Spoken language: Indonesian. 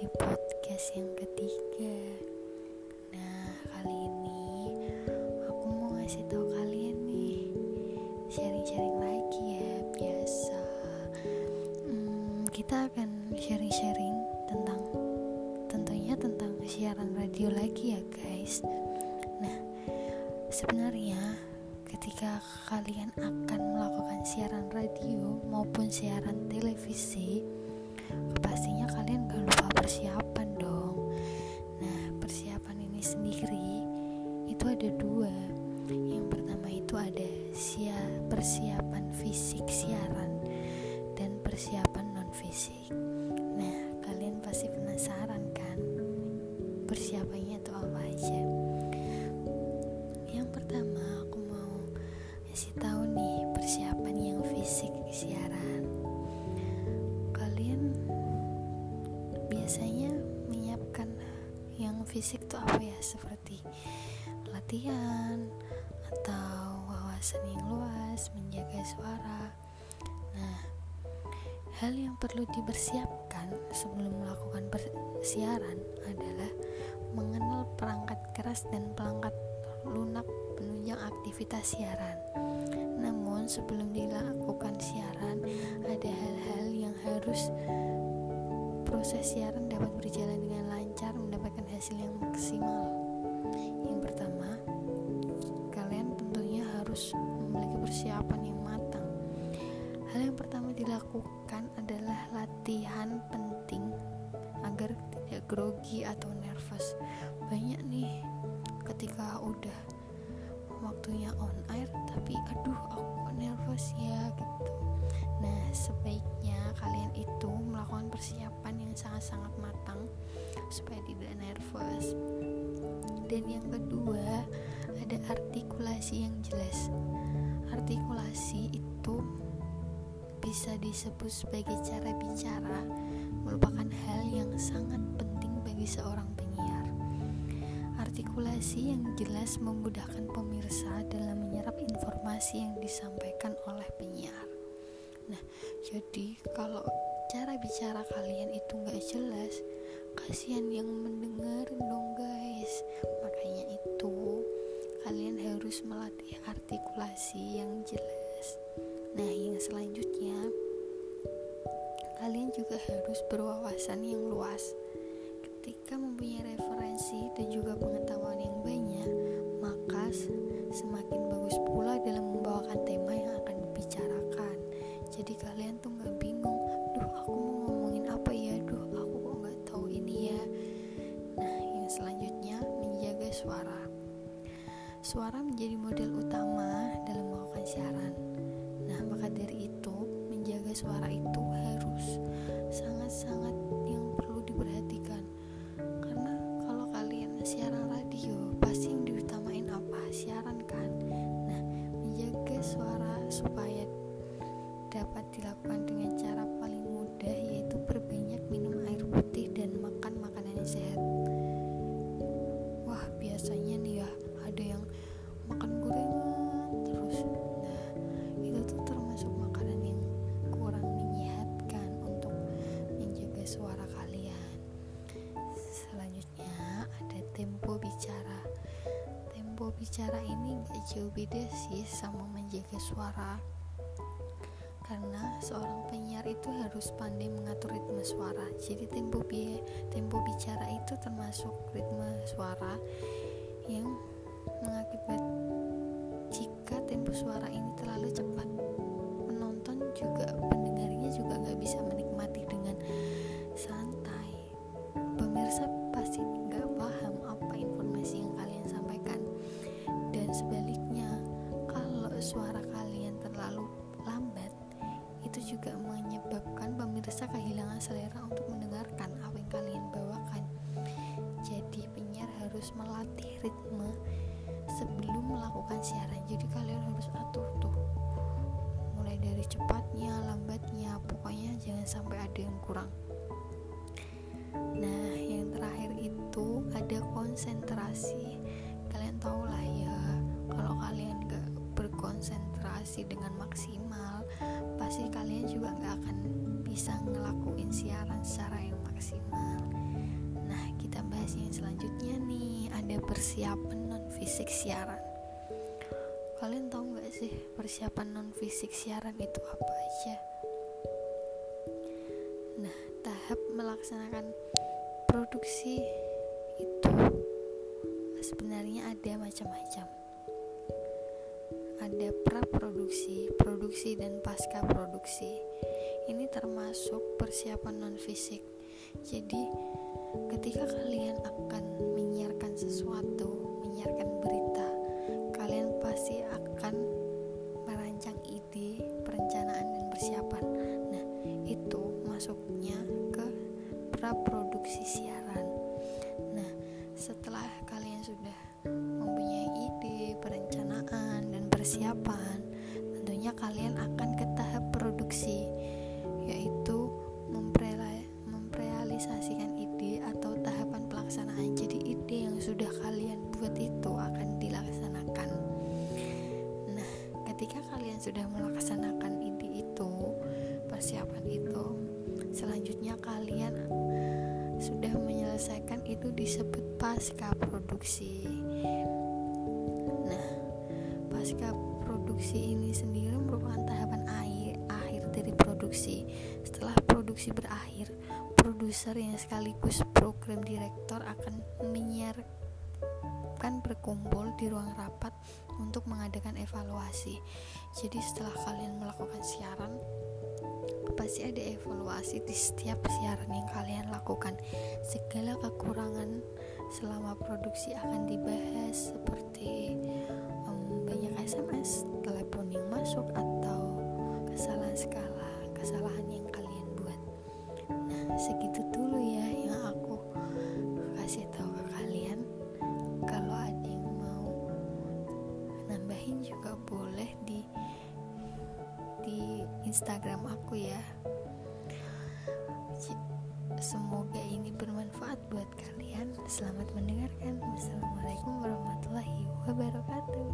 Di podcast yang ketiga. Nah, kali ini aku mau ngasih tahu kalian nih sharing-sharing lagi ya biasa. Hmm, kita akan sharing-sharing tentang tentunya tentang siaran radio lagi ya guys. Nah, sebenarnya ketika kalian akan melakukan siaran radio maupun siaran televisi pastinya persiapan non fisik nah kalian pasti penasaran kan? Persiapannya itu apa aja? Yang pertama kasih tahu nih persiapan yang fisik siaran. Kalian biasanya menyiapkan yang fisik tuh apa ya? Seperti latihan atau wawasan yang luas menjaga suara hal yang perlu dipersiapkan sebelum melakukan siaran adalah mengenal perangkat keras dan perangkat lunak penunjang aktivitas siaran namun sebelum dilakukan siaran ada hal-hal yang harus proses siaran dapat berjalan dengan lancar mendapatkan hasil yang maksimal. Hal yang pertama dilakukan adalah latihan penting agar tidak grogi atau nervous. Banyak nih ketika udah waktunya on air tapi aduh aku nervous ya gitu. Nah sebaiknya kalian itu melakukan persiapan yang sangat-sangat matang supaya tidak nervous. Dan yang kedua ada artikulasi yang jelas. Artikulasi itu bisa disebut sebagai cara bicara merupakan hal yang sangat penting bagi seorang penyiar Artikulasi yang jelas memudahkan pemirsa dalam menyerap informasi yang disampaikan oleh penyiar. Nah, jadi kalau cara bicara kalian itu nggak jelas, kasihan yang mendengar dong guys. Makanya itu kalian harus melatih artikulasi yang jelas. Harus berwawasan yang luas Ketika mempunyai referensi dan juga pengetahuan yang banyak, maka semakin bagus pula dalam membawakan tema yang akan dibicarakan. Jadi kalian tuh nggak bingung, duh aku mau ngomongin apa ya, duh aku kok nggak tahu ini ya. Nah, yang selanjutnya menjaga suara. Suara menjadi model utama dalam melakukan siaran. Nah, maka dari itu menjaga suara itu harus sangat-sangat yang perlu diperhatikan. Siaran radio pasti yang diutamain apa? Siaran kan? Nah menjaga suara supaya bicara ini gak jauh beda sih sama menjaga suara. Karena seorang penyiar itu harus pandai mengatur ritme suara. Jadi tempo bi tempo bicara itu termasuk ritme suara yang mengakibat jika tempo suara ini terlalu cepat selera untuk mendengarkan apa yang kalian bawakan. Jadi penyiar harus melatih ritme sebelum melakukan siaran. Jadi kalian harus atur tuh. Mulai dari cepatnya lambatnya pokoknya jangan sampai ada yang kurang. Nah, yang terakhir itu ada konsentrasi. Kalian tahu lah ya, kalau kalian gak berkonsentrasi dengan maksimal, pasti kalian juga gak akan bisa ngelakuin siaran secara yang maksimal. Nah kita bahas yang selanjutnya nih ada persiapan non fisik siaran. Kalian tahu nggak sih persiapan non fisik siaran itu apa aja? Nah tahap melaksanakan produksi itu sebenarnya ada macam-macam. Ada pra produksi, produksi dan pasca produksi ini termasuk persiapan non fisik. Jadi ketika sudah kalian buat itu akan dilaksanakan. Nah, ketika kalian sudah melaksanakan ide itu, persiapan itu, selanjutnya kalian sudah menyelesaikan itu disebut pasca produksi. Nah, pasca produksi ini sendiri merupakan tahapan akhir akhir dari produksi. Setelah produksi berakhir, produser yang sekaligus program direktor akan menyiarkan berkumpul di ruang rapat untuk mengadakan evaluasi. Jadi setelah kalian melakukan siaran, pasti ada evaluasi di setiap siaran yang kalian lakukan. Segala kekurangan selama produksi akan dibahas seperti um, banyak SMS, telepon yang masuk atau kesalahan skala, kesalahan yang kalian buat. Nah, segitu dulu ya Instagram aku ya. Semoga ini bermanfaat buat kalian. Selamat mendengarkan. Wassalamualaikum warahmatullahi wabarakatuh.